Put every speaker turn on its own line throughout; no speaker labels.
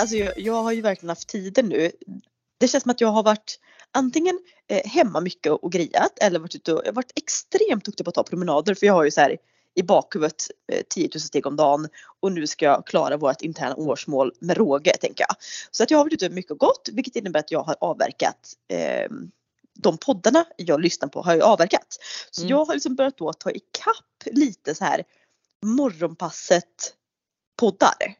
alltså jag, jag har ju verkligen haft tiden nu. Det känns som att jag har varit antingen eh, hemma mycket och grejat eller varit ute och jag har varit extremt duktig på att ta promenader för jag har ju så här i bakhuvudet eh, 10 000 steg om dagen och nu ska jag klara vårt interna årsmål med råge tänker jag. Så att jag har varit ute mycket och gått vilket innebär att jag har avverkat eh, de poddarna jag lyssnar på har jag avverkat. Så
Mm.
jag har liksom börjat då ta ikapp lite så här morgonpasset poddar.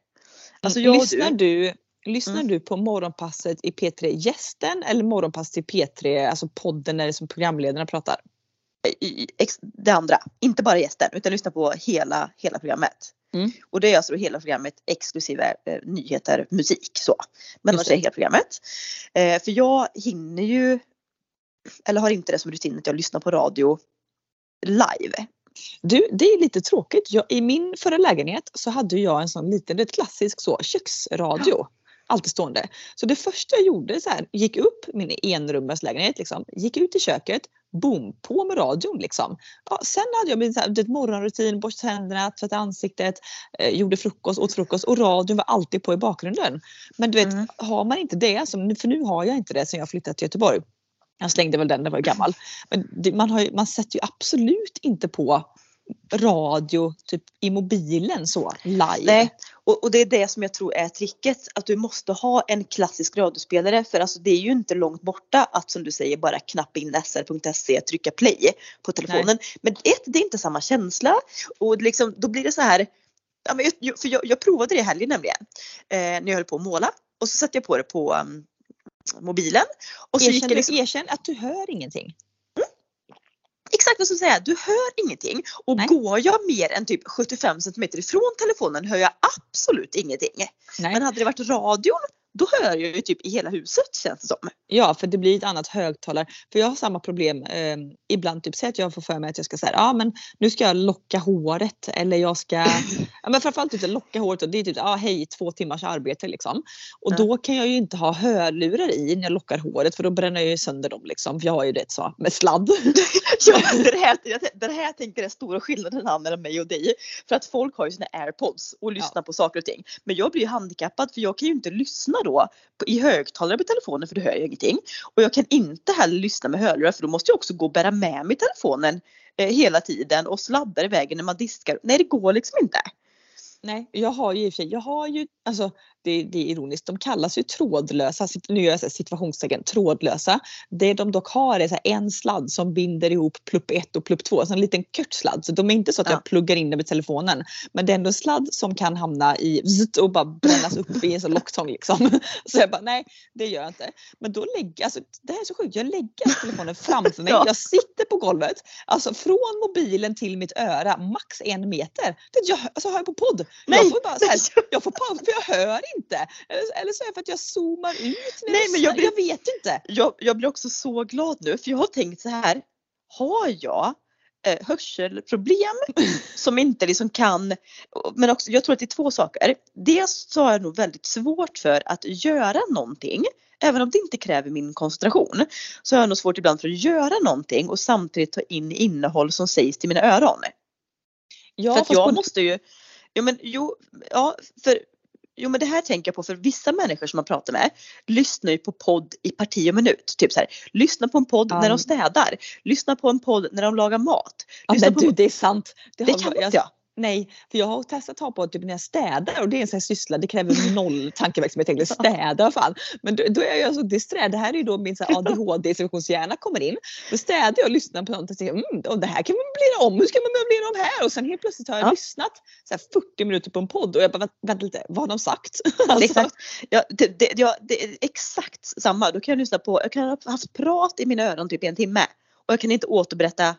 Alltså jag och
lyssnar du, lyssnar
Mm.
du på morgonpasset i P3 Gästen eller morgonpasset i P3, alltså podden när det som programledarna pratar?
det andra, inte bara gästen utan lyssna på hela, hela programmet.
Mm.
Och det är alltså hela programmet exklusive eh, nyheter, musik så. Men annars är det hela programmet. Eh, för jag hinner ju, eller har inte det som rutin att jag lyssnar på radio live.
Du, det är lite tråkigt. Jag, I min förra lägenhet så hade jag en sån liten, det klassisk så, köksradio. Alltid stående. Så det första jag gjorde så här, gick upp min enrummarslägenhet liksom, gick ut i köket, boom, på med radion liksom. Ja, sen hade jag min så här, morgonrutin, borsta tänderna, tvätta ansiktet, eh, gjorde frukost, åt frukost och radion var alltid på i bakgrunden. Men du vet,
Mm.
har man inte det, som, för nu har jag inte det sen jag flyttade till Göteborg. Jag slängde väl den, den var ju gammal. Men det, man, har ju, man sätter ju absolut inte på radio typ i mobilen så live.
Nej, och, och det är det som jag tror är tricket. Att du måste ha en klassisk radiospelare för alltså det är ju inte långt borta att som du säger bara knappa in sr.se, trycka play på telefonen. Men ett, det är inte samma känsla och liksom, då blir det så här. Ja, men jag, för jag, jag provade det i helgen nämligen. Eh, när jag höll på att måla och så satte jag på det på um, mobilen. Och så gick
Erkänn,
jag liksom,
erkänn att du hör ingenting.
exakt vad jag säga, du hör ingenting. Och
Nej.
går jag mer än typ 75 centimeter ifrån telefonen hör jag absolut ingenting.
Nej.
Men hade det varit radion då hör jag ju typ i hela huset känns det som.
Ja, för det blir ett annat högtalare. För jag har samma problem eh, ibland. Typ, säg att jag får för mig att jag ska säga, ja men nu ska jag locka håret eller jag ska, ja men framförallt typ, locka håret och det är typ, ja hej två timmars arbete liksom. Och
Ja.
då kan jag ju inte ha hörlurar i när jag lockar håret för då bränner jag ju sönder dem liksom. För jag har ju det så med sladd.
Ja, det, här, det här tänker är stora skillnaden här mellan mig och dig. För att folk har ju sina airpods och lyssnar på saker och ting. Men jag blir ju handikappad för jag kan ju inte lyssna då i högtalare på telefonen för då hör jag ingenting. Och jag kan inte heller lyssna med hörlurar för då måste jag också gå och bära med mig telefonen eh, hela tiden och sladda i vägen när man diskar. Nej det går liksom inte.
Nej, jag har ju i och för sig, jag har ju, alltså det, det är ironiskt, de kallas ju trådlösa, nu gör jag situationstecken, trådlösa. Det de dock har är så en sladd som binder ihop plupp 1 och plupp 2, så en liten kort sladd. Så de är inte så att
Ja.
jag pluggar in det med telefonen. Men det är ändå en sladd som kan hamna i och bara brännas upp i en sån locktång liksom. Så jag bara nej, det gör jag inte. Men då lägger, alltså det här är så sjukt, jag lägger telefonen framför mig,
Ja.
jag sitter på golvet, alltså från mobilen till mitt öra, max en meter. Det, jag, alltså har jag på podd.
Nej.
Jag får bara så här, jag får pausa för jag hör inte. Eller, eller så är det för att jag zoomar ut när
Nej,
jag
men jag blir-
jag vet inte.
Jag, jag blir också så glad nu för jag har tänkt så här. Har jag eh, hörselproblem som inte liksom kan, men också jag tror att det är två saker. Dels så har jag nog väldigt svårt för att göra någonting Även om det inte kräver min koncentration så har jag nog svårt ibland för att göra någonting och samtidigt ta in innehåll som sägs till mina öron.
Ja,
för att jag måste ju, jo men jo, ja för Jo men det här tänker jag på för vissa människor som man pratar med lyssnar ju på podd i parti och minut. Typ så här, lyssna på en podd
Ja.
när de städar. Lyssna på en podd när de lagar mat.
ja, men
på-
du, det är sant.
Det
har-
kan inte jag.
Nej, för jag har testat att ta på typ när jag städar och det är en sån här syssla, det kräver noll tankeverksamhet egentligen. Städa fan. Men då, då är jag så disträ. Det här är ju då min ADHD-situationshjärna kommer in. Då städar jag och lyssnar på något och tänker mm, och det här kan man möblera om. Hur ska man möblera om här? Och sen helt plötsligt har jag
Ja.
lyssnat så här 40 minuter på en podd och jag bara vänta, lite, vad har de sagt? Alltså,
Exakt. Ja, det, det, ja, det är exakt samma. Då kan jag lyssna på, jag kan ha haft prat i mina öron typ i en timme och jag kan inte återberätta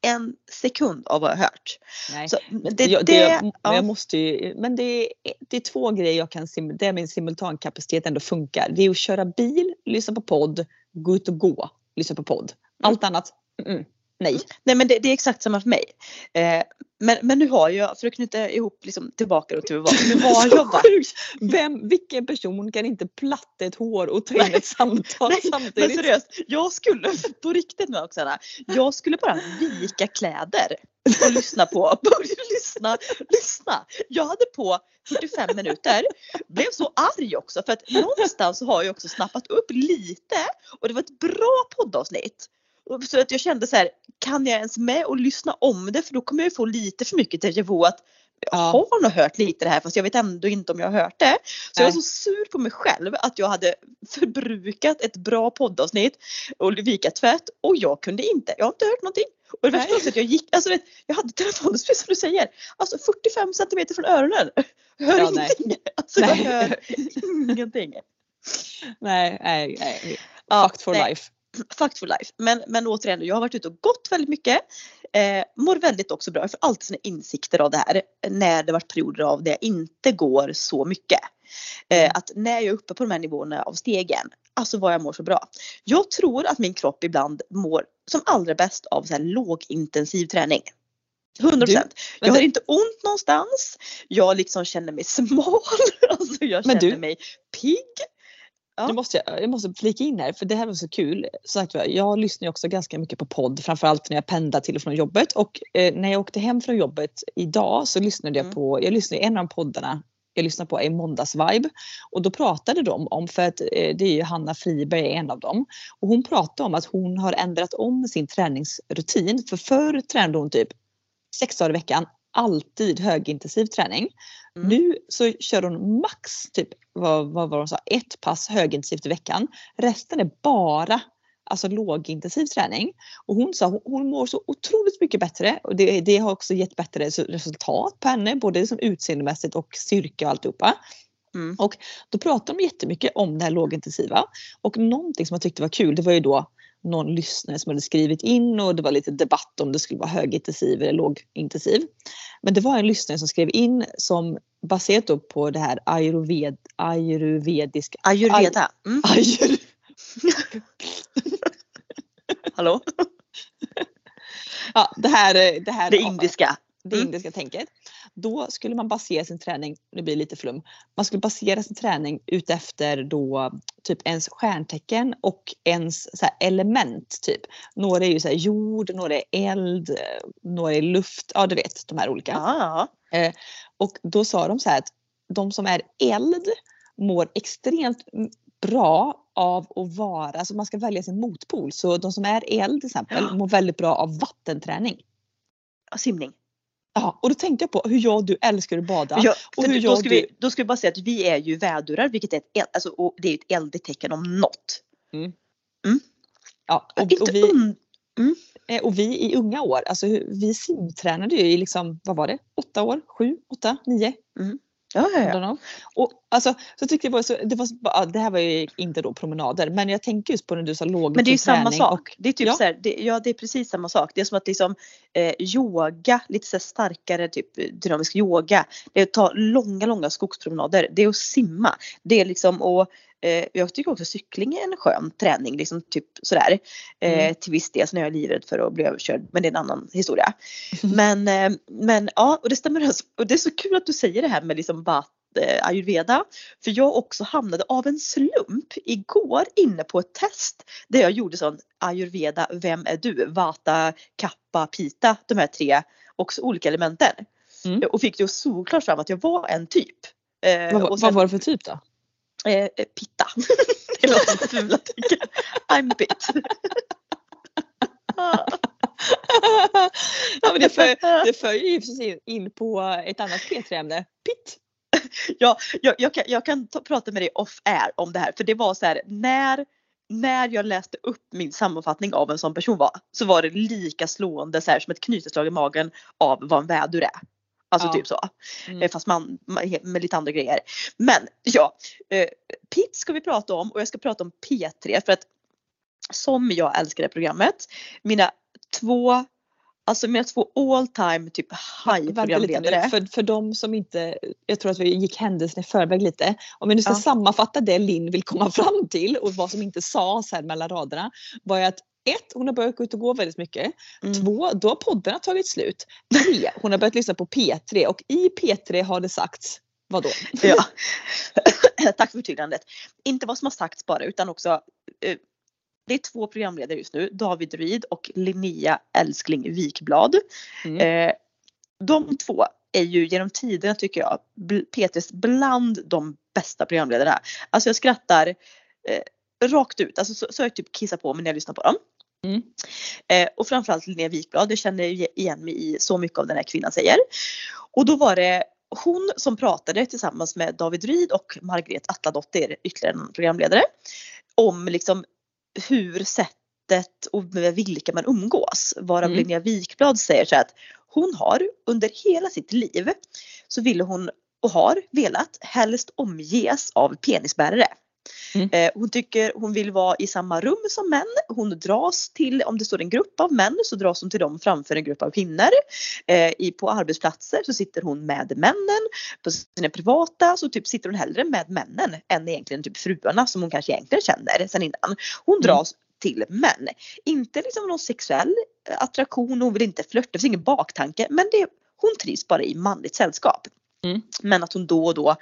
en sekund av vad jag hört.
nej.
Så, det,
jag,
det,
det, jag,
ja.
jag måste ju, men det är, det är två grejer jag kan där min simultankapacitet ändå funkar. Det är att köra bil, lyssna på podd, gå ut och gå, lyssna på podd. Allt annat, mm, nej.
Nej men det, det är exakt samma för mig. Eh, men, men nu har jag, för att knyta ihop liksom tillbaka då till vad nu har jag varit.
Vem, vilken person kan inte platta ett hår och ta in ett samtal
Nej, Men
samtidigt?
seriöst, jag skulle på riktigt med Oksana, jag skulle bara vika kläder och lyssna på, lyssna, lyssna. Jag hade på 45 minuter, blev så arg också för att någonstans har jag också snappat upp lite och det var ett bra poddavsnitt. Så att jag kände så här, kan jag ens med och lyssna om det för då kommer jag få lite för mycket déjà vu att jag
Ja.
har nog hört lite det här fast jag vet ändå inte om jag har hört det. Så jag var
Nej.
så sur på mig själv att jag hade förbrukat ett bra poddavsnitt och vika tvätt och jag kunde inte, jag har inte hört någonting. Och det värsta
Nej.
var att jag gick, alltså vet, jag hade telefonen precis som du säger, alltså 45 centimeter från öronen. Jag hör
Ja, nej.
ingenting. Alltså jag
Nej.
hör ingenting.
Nej, nej, nej.
Ja,
Fucked for
nej.
life.
Fact for life. Men, men återigen, jag har varit ute och gått väldigt mycket. Eh, mår väldigt också bra. Jag får alltid sina insikter av det här. När det varit perioder av det jag inte går så mycket. Eh,
Mm.
att när jag är uppe på de här nivåerna av stegen. Alltså vad jag mår så bra. Jag tror att min kropp ibland mår som allra bäst av så här lågintensiv träning. 100 procent. Jag har inte ont någonstans. Jag liksom känner mig smal. Alltså jag känner mig pigg. Ja.
Nu måste jag, jag måste flika in här för det här var så kul. Sagt, jag lyssnar ju också ganska mycket på podd framförallt när jag pendlar till och från jobbet och eh, när jag åkte hem från jobbet idag så lyssnade jag
Mm.
på, jag lyssnade en av poddarna jag lyssnar på är Måndagsvibe och då pratade de om, för att eh, det är ju Hanna Friberg en av dem och hon pratade om att hon har ändrat om sin träningsrutin för förr tränade hon typ sex dagar i veckan alltid högintensiv träning.
Mm.
Nu så kör hon max typ vad, vad var hon sa, ett pass högintensivt i veckan. Resten är bara alltså lågintensiv träning. Och hon sa hon, hon mår så otroligt mycket bättre och det, det har också gett bättre resu- resultat på henne både som utseendemässigt och styrka och alltihopa.
Mm.
Och då pratade de jättemycket om det här lågintensiva och någonting som jag tyckte var kul det var ju då någon lyssnare som hade skrivit in och det var lite debatt om det skulle vara högintensiv eller lågintensiv. Men det var en lyssnare som skrev in som baserat på det här ayurved, ayurvediska
Ayurveda. Mm.
Ayur,
Hallå?
ja, det här, det här
Det indiska.
det
Mm.
indiska tänket. Då skulle man basera sin träning, nu blir det lite flum, man skulle basera sin träning utefter då typ ens stjärntecken och ens så element typ. Några är ju så jord, några är eld, eh, några är luft, ja du vet de här olika.
Ja.
Och då sa de så här att de som är eld mår extremt bra av att vara, alltså man ska välja sin motpol. Så de som är eld till exempel
Ja.
mår väldigt bra av vattenträning.
Simning.
Ja, och då tänkte jag på hur jag och du älskar att bada.
Ja,
och hur
då, ska
du-
vi, då ska vi bara säga att vi är ju vädurar vilket är ett, alltså, och det är ett eldigt tecken om något.
Ja, och,
Inte
och, vi,
un-
eh, och vi i unga år, alltså vi simtränade ju i liksom, vad var det, åtta år, sju, åtta, nio?
Ja, ja, ja.
Och alltså, så tyckte jag var så, det var ja, det här var ju inte då promenader, men jag tänker just på när du sa låg
Men det är ju samma sak.
och-
det är typ
ja.
så här, det, ja det är precis samma sak. Det är som att liksom eh, yoga, lite så starkare typ dynamisk yoga. Det är att ta långa, långa skogspromenader. Det är att simma. Det är liksom att eh, jag tycker också cykling är en skön träning, liksom typ sådär. Eh,
Mm.
Till viss del, så är jag livrädd för att bli överkörd, men det är en annan historia. Men, eh, men ja, och det stämmer. alltså. Och det är så kul att du säger det här med liksom vatt, eh, ayurveda. För jag också hamnade av en slump igår inne på ett test där jag gjorde sån ayurveda, vem är du? Vata, kappa, pita, de här tre också olika elementen.
Mm.
Och fick det såklart fram att jag var en typ. Eh,
Vad,
och
vad
sen-
var det för typ då?
Eh, pitta. det låter lite fula tycker jag. I'm. Ah.
ja, men det, för, det följer ju precis in- in på ett annat P3-ämne, pitt.
ja, jag, jag kan, jag kan ta, prata med dig off air om det här för det var så här när när jag läste upp min sammanfattning av en sån person var så var det lika slående så här, som ett knyteslag i magen av vad en vädur är. Alltså
Ja.
typ så.
Mm.
Eh, Fast man, med lite andra grejer. Men ja, eh, PIT ska vi prata om och jag ska prata om P3 för att som jag älskar det programmet. Mina två, alltså mina två all time typ high programledare.
för, för de som inte, jag tror att vi gick händelsen i förväg lite. Om vi nu ska
Ja.
sammanfatta det Linn vill komma fram till och vad som inte sades här mellan raderna. Var ju att ett, hon har börjat gå ut och gå väldigt mycket.
Mm.
Två, då har poddarna tagit slut. Tre, hon har börjat lyssna på P3 och i P3 har det sagts vadå?
Ja. Tack för förtydligandet. Inte vad som har sagts bara utan också eh, det är två programledare just nu, David Ryd och Linnea Älskling Wikblad.
Mm.
Eh, de två är ju genom tiderna tycker jag Petres bland de bästa programledarna. Alltså jag skrattar eh, rakt ut, alltså så, så jag typ kissar på mig när jag lyssnar på dem.
Mm.
Eh, och framförallt Linnea Wikblad, jag känner igen mig i så mycket av den här kvinnan säger. Och då var det hon som pratade tillsammans med David Ryd och Margret Atladottir, ytterligare en programledare, om liksom hur sättet och med vilka man umgås. Varav
Mm.
Linnea Wikblad säger så att hon har under hela sitt liv så ville hon och har velat helst omges av penisbärare.
Mm.
Eh, hon tycker hon vill vara i samma rum som män. Hon dras till, om det står en grupp av män så dras hon till dem framför en grupp av kvinnor. Eh, i, på arbetsplatser så sitter hon med männen. På sina privata så typ sitter hon hellre med männen än egentligen typ fruarna som hon kanske egentligen känner sen innan. Hon
Mm.
dras till män. Inte liksom någon sexuell eh, attraktion, hon vill inte flörta, det finns ingen baktanke men det, hon trivs bara i manligt sällskap.
Mm.
Men att hon då och då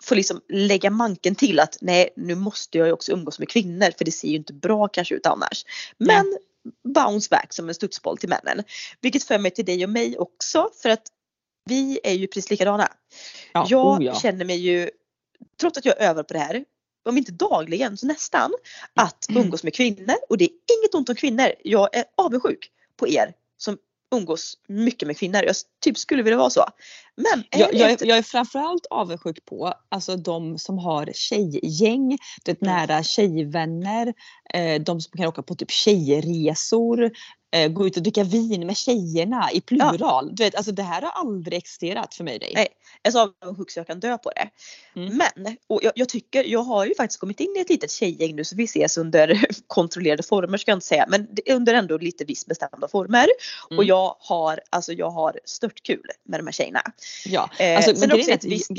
får liksom lägga manken till att nej nu måste jag ju också umgås med kvinnor för det ser ju inte bra kanske ut annars. Men bounce back som en studsboll till männen. Vilket för mig till dig och mig också för att vi är ju precis likadana.
Ja,
jag
oh ja.
känner mig ju, trots att jag övar på det här, om inte dagligen så nästan, att
Mm.
umgås med kvinnor. Och det är inget ont om kvinnor. Jag är avundsjuk på er umgås mycket med kvinnor. Jag typ skulle vilja vara så. Men
Jag, jag, jag är framförallt avundsjuk på alltså de som har tjejgäng, det
Mm.
nära tjejvänner, de som kan åka på typ tjejresor, eh, gå ut och dricka vin med tjejerna i plural. Du vet, alltså det här har aldrig existerat för mig och dig.
Nej. jag är så avundsjuk så jag kan dö på det.
Mm.
Men, och jag, jag tycker, jag har ju faktiskt kommit in i ett litet tjejgäng nu så vi ses under kontrollerade former ska jag inte säga men under ändå lite visst bestämda former. Och
Mm.
jag har, alltså jag har stört kul med de här tjejerna.
Ja,
Eh,
alltså,
sen
men
också
grejen är
ett visst-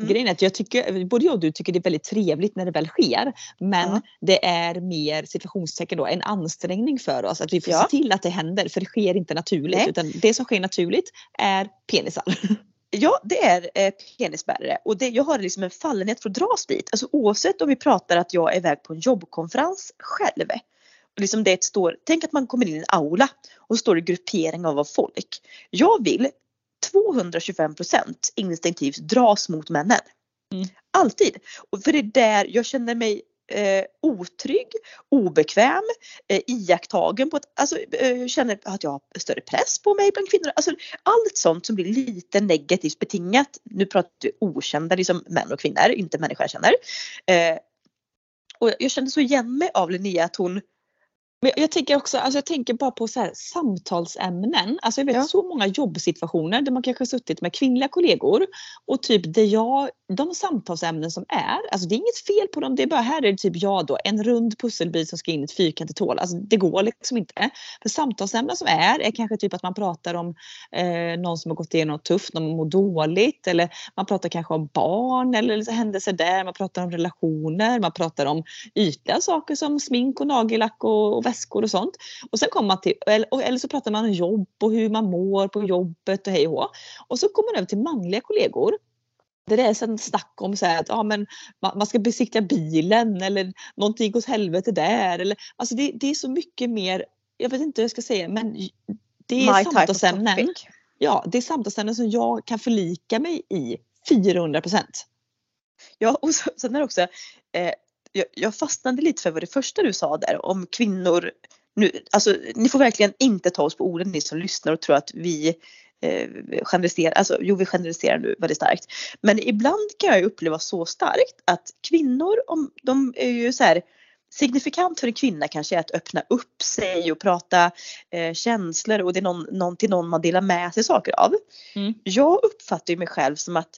Mm.
grejen är att jag tycker, både jag och du tycker det är väldigt trevligt när det väl sker. Men
Ja.
det är mer situationstecken då, en anspänning för oss att vi får
Ja.
se till att det händer för det sker inte naturligt.
Nej.
Utan det som sker naturligt är penisar.
Ja, det är eh, penisbärare och det, jag har liksom en fallenhet för att dras dit. Alltså oavsett om vi pratar att jag är iväg på en jobbkonferens själv. Och liksom det står, tänk att man kommer in i en aula och står det gruppering av folk. Jag vill 225% instinktivt dras mot männen.
Mm.
Alltid. Och för det är där jag känner mig eh, otrygg, obekväm, eh, iakttagen på ett, alltså eh, känner att jag har större press på mig bland kvinnor. Alltså allt sånt som blir lite negativt betingat. Nu pratar vi okända, liksom män och kvinnor, inte människor jag känner. Eh, och jag kände så igen mig av Linnea att hon,
Men jag tänker också, alltså jag tänker bara på så här, samtalsämnen. Alltså jag vet
Ja.
så många jobbsituationer där man kanske har suttit med kvinnliga kollegor och typ det jag, de samtalsämnen som är, alltså det är inget fel på dem, det är bara här är det typ jag då, en rund pusselbit som ska in i ett fyrkantigt hål. Alltså det går liksom inte. För samtalsämnen som är, är kanske typ att man pratar om eh, någon som har gått igenom något tufft, någon mår dåligt eller man pratar kanske om barn eller liksom händelser där, man pratar om relationer, man pratar om ytliga saker som smink och nagellack och, och väskor och sånt. Och sen kommer man till, eller, eller så pratar man om jobb och hur man mår på jobbet och hej och hå. Och så kommer man över till manliga kollegor. Där det är sen snack om så här att ja, men man, ska besikta bilen eller någonting hos helvete där. Eller, alltså det, det är så mycket mer, jag vet inte hur jag ska säga men det är
my
samtalsämnen. Ja, det är samtalsämnen som jag kan förlika mig i 400 procent.
Ja och så, sen är också, eh, jag, jag fastnade lite för vad det första du sa där om kvinnor. Nu, alltså, ni får verkligen inte ta oss på orden ni som lyssnar och tror att vi eh, generaliserar, alltså jo vi generaliserar nu väldigt starkt. Men ibland kan jag ju uppleva så starkt att kvinnor, om, de är ju så här signifikant för en kvinna kanske är att öppna upp sig och prata eh, känslor och det är någon, någon till någon man delar med sig saker av.
Mm.
Jag uppfattar ju mig själv som att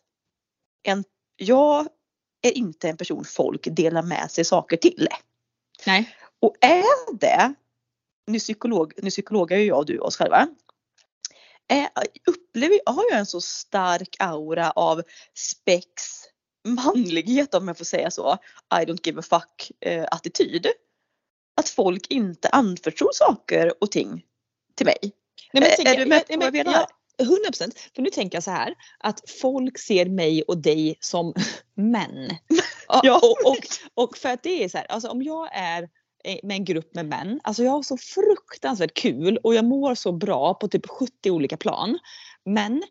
en, jag är inte en person folk delar med sig saker till.
Nej.
Och är det, nu, psykolog, nu psykologar ju jag och du oss själva. Är, upplever, har jag en så stark aura av spex, manlighet om jag får säga så, I don't give a fuck eh, attityd. Att folk inte anförtror saker och ting till mig.
Nej, men
Är-
tänker-
är du med på vad jag
men-
menar?
ja, 100 procent. För nu tänker jag så här att folk ser mig och dig som män.
Ja.
och, och, och för att det är så här, alltså om jag är eh, Eh, med en grupp med män. Alltså jag har så fruktansvärt kul och jag mår så bra på typ 70 olika plan. Men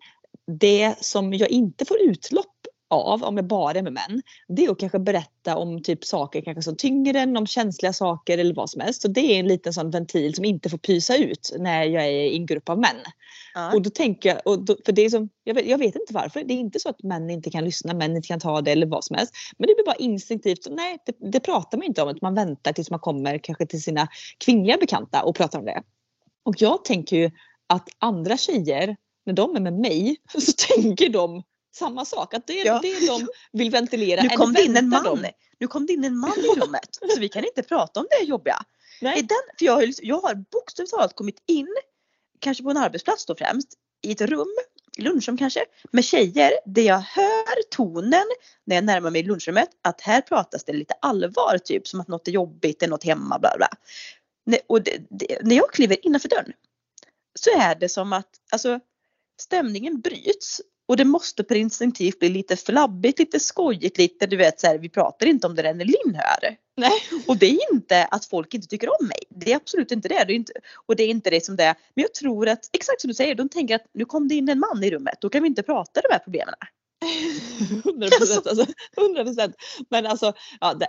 det som jag inte får utlopp av, om jag bara är med män, det är att kanske berätta om typ saker kanske som tynger en, om känsliga saker eller vad som helst. Så det är en liten sån ventil som inte får pysa ut när jag är i en grupp av män.
Ja.
Och då tänker jag, och då, för det är som, jag vet, jag vet inte varför, det är inte så att män inte kan lyssna, män inte kan ta det eller vad som helst. Men det blir bara instinktivt, nej det, det pratar man inte om, att man väntar tills man kommer kanske till sina kvinnliga bekanta och pratar om det. Och jag tänker ju att andra tjejer, när de är med mig, så tänker de samma sak. Att det,
Ja.
det de vill ventilera.
Nu kom det in en man.
de.
Nu kom det in en man i rummet. Så vi kan inte prata om det jobbiga. I
Nej.
den, för jag, har, ju- jag har bokstavligt talat kommit in, kanske på en arbetsplats då främst, i ett rum, i lunchrum kanske, med tjejer där jag hör tonen när jag närmar mig lunchrummet att här pratas det lite allvar typ som att något är jobbigt, det är något hemma bla bla. Och det, det, när jag kliver innanför dörren så är det som att alltså, stämningen bryts och det måste på instinktivt bli lite flabbigt, lite skojigt, lite du vet så här, vi pratar inte om det där när Linn hör.
Nej.
Och det är inte att folk inte tycker om mig. Det är absolut inte det. det är inte, och det är inte det som det är. Men jag tror att, exakt som du säger, de tänker att nu kom det in en man i rummet. Då kan vi inte prata de här problemen.
100 procent. Alltså, 100%. Men alltså, ja, det,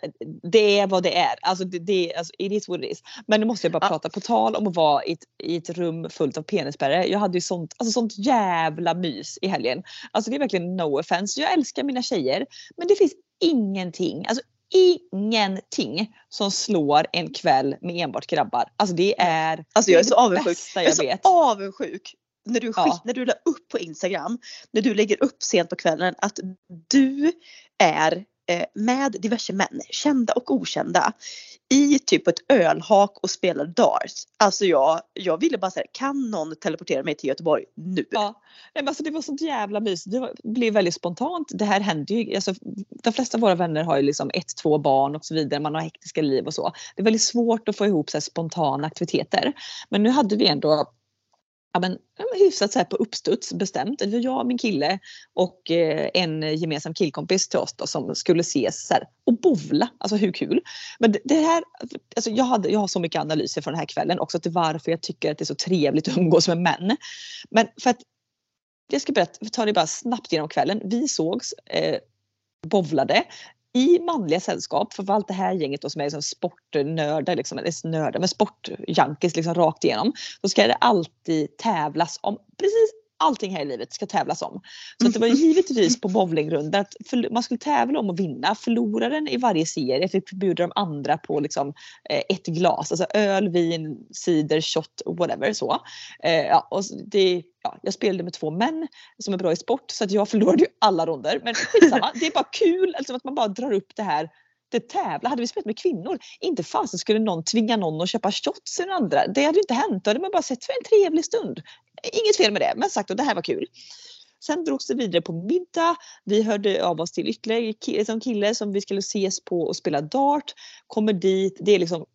det är vad det är. Alltså, det, det, alltså, it is what it is. Men nu måste jag bara
Ja.
prata på tal om att vara i ett, i ett rum fullt av penisspärrar. Jag hade ju sånt, alltså, sånt jävla mys i helgen. Alltså det är verkligen no offense. Jag älskar mina tjejer. Men det finns ingenting, alltså ingenting som slår en kväll med enbart grabbar. Alltså det är,
Alltså jag är så avundsjuk.
bästa
Jag är
jag
så
vet.
avundsjuk. När du,
Ja.
när du la upp på Instagram, när du lägger upp sent på kvällen att du är eh, med diverse män, kända och okända, i typ ett ölhak och spelar darts. Alltså jag, jag ville bara säga, kan någon teleportera mig till Göteborg nu?
Ja, nej, men alltså det var sånt jävla mys. Det var, blev väldigt spontant. Det här händer ju, alltså, de flesta av våra vänner har ju liksom ett, två barn och så vidare. Man har hektiska liv och så. Det är väldigt svårt att få ihop så spontana aktiviteter. Men nu hade vi ändå ja, men, hyfsat så här på uppstuds bestämt. Det var jag min kille och eh, en gemensam killkompis till oss då, som skulle ses så här, och bovla. Alltså hur kul? Men det, det här, alltså jag, hade, jag har så mycket analyser från den här kvällen också till varför jag tycker att det är så trevligt att umgås med män. Men för att jag ska berätta, ta det bara snabbt genom kvällen. Vi sågs, eh, bovlade i manliga sällskap. För allt det här gänget då som är liksom sportnördar, liksom, eller nördar, men sportjunkies liksom rakt igenom. Då ska det alltid tävlas om precis allting här i livet ska tävlas om. Så att det var givetvis på bowlingrundan att man skulle tävla om att vinna. Förloraren i varje serie fick bjuda de andra på liksom, eh, ett glas. Alltså öl, vin, cider, shot, whatever. Så. Eh, ja, och det, ja, jag spelade med två män som är bra i sport så att jag förlorade ju alla ronder. Men skitsamma, det är bara kul alltså att man bara drar upp det här tävla. Hade vi spelat med kvinnor, inte fasen skulle någon tvinga någon att köpa shots i den andra. Det hade inte hänt. Då hade man bara sett för en trevlig stund. Inget fel med det, men sagt att det här var kul. Sen drogs det vidare på middag. Vi hörde av oss till ytterligare kille, som kille som vi skulle ses på och spela dart. Kommer dit, det är liksom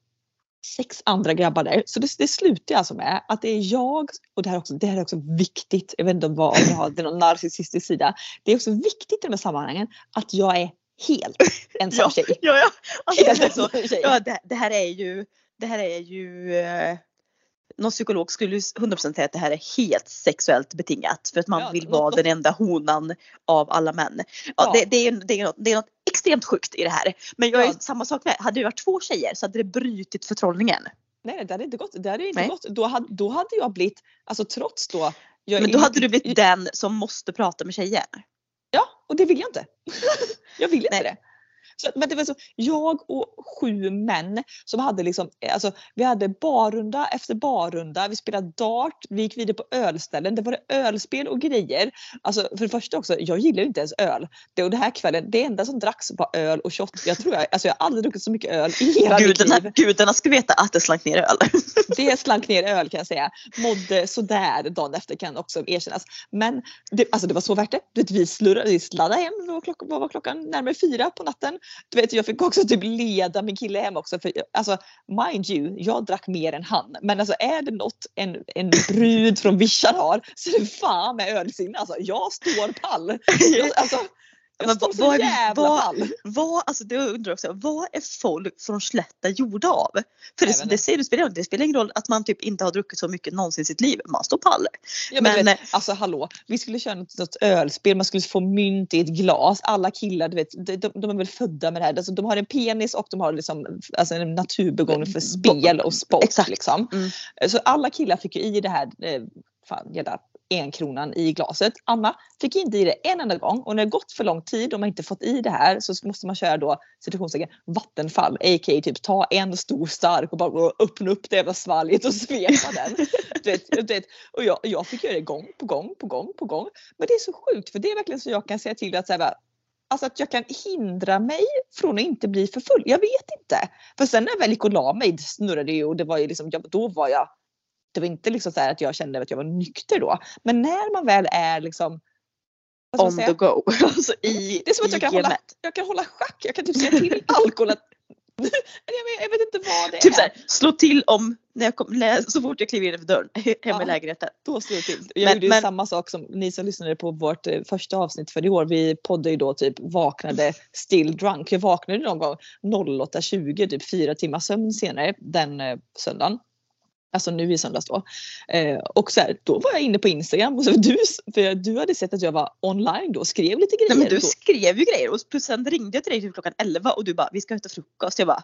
sex andra grabbar där. Så det, det slutar alltså med att det är jag, och det här, är också, det här är också viktigt, jag vet inte om, vad, om jag har det är någon narcissistisk sida. Det är också viktigt i de här sammanhangen att jag är helt ensam
Ja,
tjej.
ja, ja. Alltså, det,
Helt ensam tjej.
ja det, det här är ju, det här är ju eh, någon psykolog skulle ju 100% säga att det här är helt sexuellt betingat för att man
Ja,
vill vara den enda honan av alla män. Ja,
Ja.
Det, det, är, det, är något, det är något extremt sjukt i det här. Men jag är
Ja.
samma sak med, hade det varit två tjejer så hade det brutit förtrollningen.
Nej, nej, det hade inte gått. Det hade inte
Nej.
gått. Då, hade, då hade jag blivit, alltså trots då. Jag,
Men då hade du blivit den som måste prata med tjejer.
Ja, och det vill jag inte. jag vill inte
Nej.
det. Så, men det var så, jag och sju män som hade liksom, eh, alltså, vi hade barrunda efter barrunda, vi spelade dart, vi gick vidare på ölställen, det var det ölspel och grejer. Alltså för det första också, jag gillar ju inte ens öl. Det, och det här kvällen, det enda som dracks var öl och shot. Jag tror jag, alltså jag har aldrig druckit så mycket öl i hela mitt
Gudarna,
liv.
gudarna ska veta att det slank ner öl.
Det slank ner öl kan jag säga. Mådde sådär dagen efter kan också erkännas. Men det, alltså det var så värt det. Vi, slurrade, vi sladdade hem, vad var klockan? Närmare fyra på natten. Du vet, jag fick också typ leda min kille hem också. För, alltså, mind you, jag drack mer än han. Men alltså, är det något en, en brud från vischan har så är det fan med ölsinne. Alltså, jag står pall. Alltså,
Men vad-
så
vad är-
jävla
vad-. Vad, alltså det undrar också, vad är folk från Slätta gjorda av? För det, det, säger, det, spelar, det spelar ingen roll att man typ inte har druckit så mycket någonsin i sitt liv. Man står pall.
Ja, men,
Men-
vet, alltså hallå, vi skulle köra något, något ölspel, man skulle få mynt i ett glas. Alla killar, du vet, de, de, de är väl födda med det här. Alltså, de har en penis och de har liksom, alltså, en naturbegåvning för spel och sport.
Exakt.
Liksom.
Mm.
Så alla killar fick ju i det här eh, fan, jävla enkronan i glaset. Anna fick inte i det en enda gång och när det gått för lång tid och man inte fått i det här så måste man köra då situationstecken vattenfall, a.k.a. typ ta en stor stark och bara öppna upp det jävla svalget och svepa den. Du vet, du vet, och jag, jag fick göra det gång på gång på gång på gång. Men det är så sjukt för det är verkligen så jag kan säga till att så här, Alltså att jag kan hindra mig från att inte bli för full. Jag vet inte. För sen när jag väl gick och la mig det snurrade ju och det var ju liksom, ja, då var jag det var inte liksom så här att jag kände att jag var nykter då. Men när man väl är liksom
On
säga?
the go. alltså i,
Det är som att jag kan, hålla, jag kan hålla schack. Jag kan typ säga till alkohol att jag, vet, jag vet inte vad det
Typ
är.
såhär, slå till om när jag kom, så fort jag kliver innanför dörren hem
Ja.
i lägenheten.
Då slår det till. Jag
Men-
gjorde
men-
samma sak som ni som lyssnade på vårt eh, första avsnitt för i år. Vi poddade ju då typ vaknade still drunk. Jag vaknade någon gång 08.20 typ fyra timmar sömn senare den eh, söndagen. Alltså nu i söndags då. Eh, och så här, då var jag inne på Instagram och så du, för du hade sett att jag var online då och skrev lite grejer.
Nej men du
då.
skrev ju grejer och sen ringde jag till dig typ klockan 11 och du bara vi ska äta frukost. Jag bara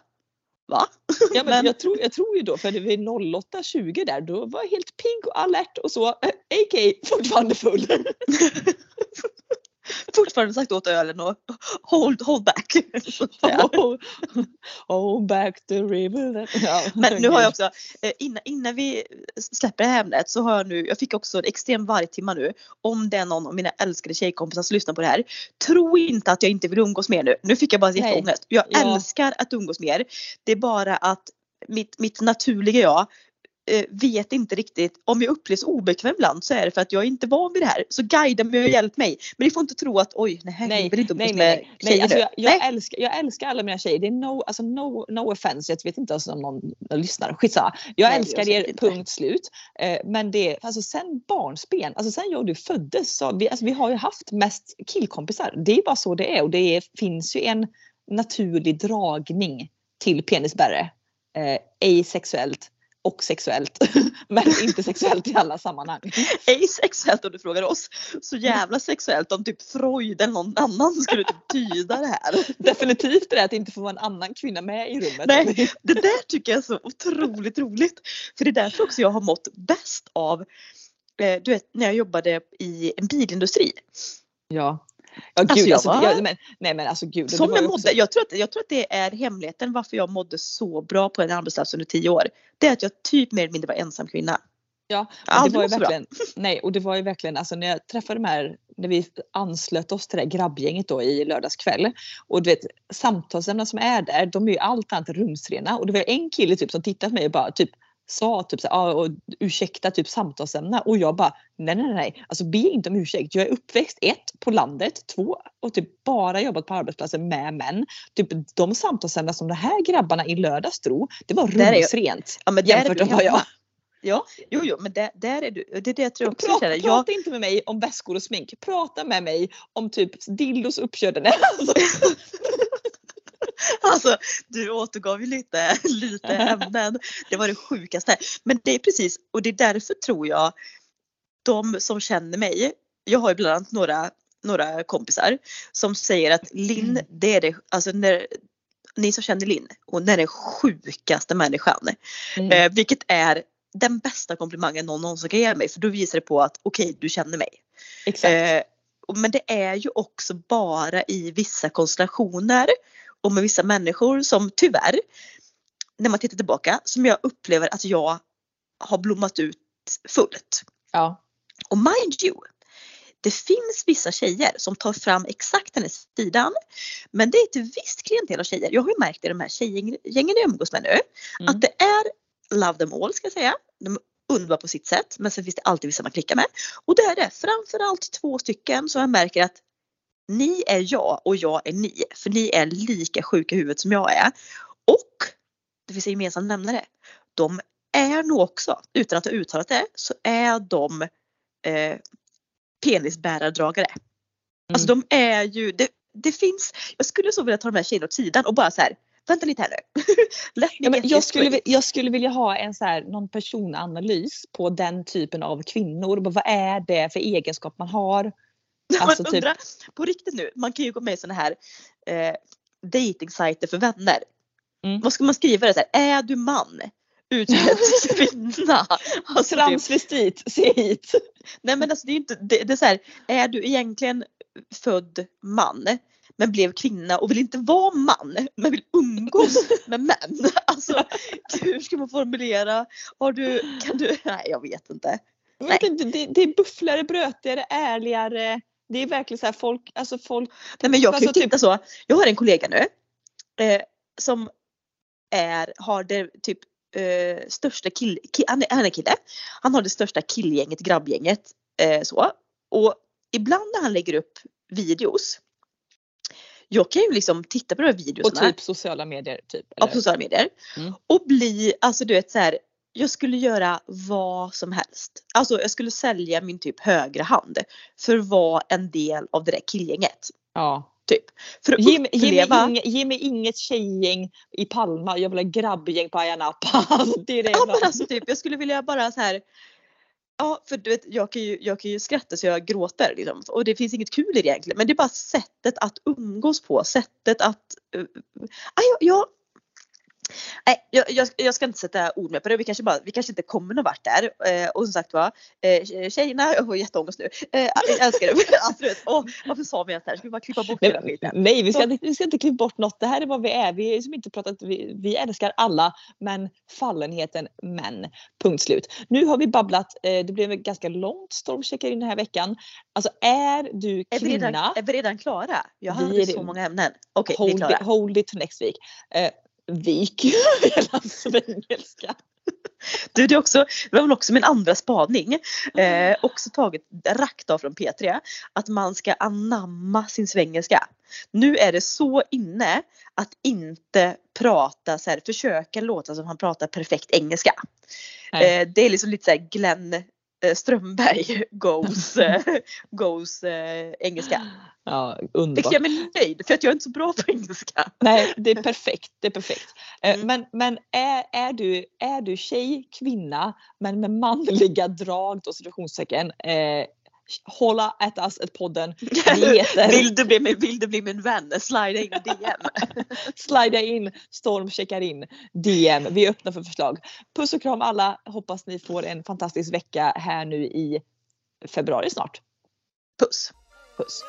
va?
Ja, men
Men-
jag, tror, jag tror ju då, för det var 08.20 där, då var jag helt pigg och alert och så, eh, a.k.a. fortfarande full.
Fortfarande sagt åt ölen och hold, hold back.
oh, oh, back the river. Ja,
Men nu har jag också, eh, innan, innan vi släpper det här ämnet så har jag nu, jag fick också en extrem vargtimma nu. Om det är någon av mina älskade tjejkompisar som lyssnar på det här. Tro inte att jag inte vill umgås mer nu. Nu fick jag bara jätteångest. Jag
Ja.
älskar att umgås mer. Det är bara att mitt, mitt naturliga jag eh, vet inte riktigt, om jag upplevs obekväm ibland så är det för att jag är inte van vid det här. Så guida mig och hjälp mig. Men ni får inte tro att oj, nej,
Nej,
jag vill inte umgås
nej,
med
nej, nej.
tjejer
Alltså
nu.
jag, jag,
Nej.
älskar, jag älskar alla mina tjejer. Det är no, alltså no, no offense. Jag vet inte ens om någon lyssnar. Skitsamma. Jag
Nej,
älskar
jag
er,
inte.
punkt slut. Eh, men det alltså sen barnsben, alltså sen jag och du föddes så vi, alltså vi har ju haft mest killkompisar. Det är bara så det är och det är, finns ju en naturlig dragning till penisbärare. Eh, ej sexuellt och sexuellt. men inte sexuellt i alla sammanhang.
Ej sexuellt om du frågar oss. Så jävla sexuellt om typ Freud eller någon annan skulle typ tyda det här.
Definitivt det där att det inte får vara en annan kvinna med i rummet.
Nej. Det där tycker jag är så otroligt roligt. För det är därför också jag har mått bäst av eh, du vet när jag jobbade i en bilindustri.
Ja. Ja gud
Alltså, jag
alltså,
var-
jag, men, nej men alltså gud. det
Som
var
jag
ju
mådde.
också-
Jag tror, att, jag tror att det är hemligheten varför jag mådde så bra på en arbetsplats under tio år. Det är att jag typ mer eller mindre var ensam kvinna.
Ja,
aldrig
det var ju
bra.
verkligen, nej och det var ju verkligen alltså när jag träffade de här, när vi anslöt oss till det här grabbgänget då i lördags kväll och du vet samtalsämnena som är där de är ju allt annat rumsrena och det var en kille typ som tittade på mig och bara typ sa typ så här, "Ja, och ursäkta typ samtalsämnena och jag bara nej nej nej alltså be inte om ursäkt. Jag är uppväxt ett på landet, två och typ bara jobbat på arbetsplatser med män. Typ de samtalsämnena som de här grabbarna i lördags drog, det var rumsrent.
Ja men
Jämfört med vad jag.
Ja, jo jo men där, där är du. Det är det jag tror också.
Prata,
känner. Jag,
prata inte med mig om väskor och smink. Prata med mig om typ dildos uppkörda. Alltså,
Alltså du återgav ju lite, lite ämnen. Det var det sjukaste. Men det är precis och det är därför tror jag de som känner mig. Jag har ju bland annat några, några kompisar som säger att Linn
Mm.
det är det, alltså när ni som känner Linn, hon är den sjukaste människan.
Mm.
Eh, vilket är den bästa komplimangen någon någonsin kan ge mig för då visar det på att okej du känner mig.
Exakt.
Eh, men det är ju också bara i vissa konstellationer och med vissa människor som tyvärr, när man tittar tillbaka, som jag upplever att jag har blommat ut fullt.
ja.
Och mind you, det finns vissa tjejer som tar fram exakt den här sidan. Men det är ett visst klientel av tjejer. Jag har ju märkt i de här tjejgängen jag umgås med nu
Mm.
att det är love them all ska jag säga. De är underbara på sitt sätt men sen finns det alltid vissa man klickar med. Och det är det framförallt två stycken som jag märker att ni är jag och jag är ni. För ni är lika sjuka i huvudet som jag är. Och det finns en gemensam nämnare. De är nog också, utan att ha uttalat det, så är de eh, penisbärardragare. Alltså de är ju, det, det finns, jag skulle så vilja ta de här tjejerna åt sidan och bara så här, vänta lite här nu.
Ja, men jag, skulle, jag skulle vilja ha en så här, någon personanalys på den typen av kvinnor. Bara, Vad är det för egenskap man har? Alltså
man
typ-
undrar, på riktigt nu, man kan ju gå med i såna här eh, datingsajter för vänner.
Mm.
Vad ska man skriva det så här, är du man? Utklädd till kvinna. Alltså, typ,
Transvestit, se hit!
nej men alltså det är ju inte, det, det är så här, är du egentligen född man men blev kvinna och vill inte vara man men vill umgås med män. Alltså hur ska man formulera? Har du, kan du, nej jag vet inte. Nej.
Det, det, det är buffligare, brötigare, ärligare. Det är verkligen så här folk, alltså folk.
Nej men jag kan ju
Alltså, typ-
titta så. Jag har en kollega nu eh, som är, har det typ eh, största kill, ki, han, är, han är kille. Han har det största killgänget, grabbgänget. Eh, så. Och ibland när han lägger upp videos. Jag kan ju liksom titta på de här
Och
videorna
typ sociala medier. Typ,
på
eller?
sociala medier.
Mm.
Och bli, alltså du vet så här. Jag skulle göra vad som helst. Alltså jag skulle sälja min typ högra hand. För att vara en del av det där killgänget.
Ja.
Typ. För
Ge, mig- ge, mig
uppleva.
inge, ge mig inget tjejgäng i Palma, jag vill ha grabbgäng på Ayia Napa. Alltså, det är det jag
Ja men alltså typ jag skulle vilja bara så här. Ja för du vet jag kan ju, jag kan ju skratta så jag gråter liksom. Och det finns inget kul i det egentligen men det är bara sättet att umgås på. Sättet att. Uh, jag, jag, nej jag, jag, jag ska inte sätta ord med på det. Vi kanske, bara, vi kanske inte kommer någon vart där. Eh, och som sagt var. Eh, tjejerna, jag får jätteångest nu. Eh, jag älskar det. alltså, vet, åh, varför sa vi ens det här? Ska vi bara klippa bort hela skiten?
nej vi, ska
Så-
vi ska inte klippa bort något. Det här är vad vi är. Vi, är som inte pratat, vi, vi älskar alla men fallenheten män. Punkt slut. Nu har vi babblat. Eh, det blev ett ganska långt stormcheckar in den här veckan. Alltså är du
Är vi, redan,
kvinna?
är vi redan klara? Jag
Vi
hade
är-
så många ämnen. Okej, vi är
hold,
klara.
it, hold it to next week. Eh, vik hela svengelska.
Du, det, också, det var väl också min andra spaning. Eh, också taget rakt av från P3. Att man ska anamma sin svengelska. Nu är det så inne att inte prata så här, försöka låta som han pratar perfekt engelska. Eh, det är liksom lite så här Glenn Strömberg goes, eh, goes eh, engelska.
Ja, underbart.
gör mig nöjd för att jag är inte så bra på engelska.
Nej, det är perfekt. Det är perfekt. Eh,
Mm.
Men, men är, är, du, är du tjej, kvinna, men med manliga drag då situationstecken. Eh, hålla at us at podden. Heter
Vill du, bli min, vill du bli min vän? Slida in DM.
slida in, storm checkar in, DM. Vi är öppna för förslag. Puss och kram alla. Hoppas ni får en fantastisk vecka här nu i februari snart.
Puss.
Puss.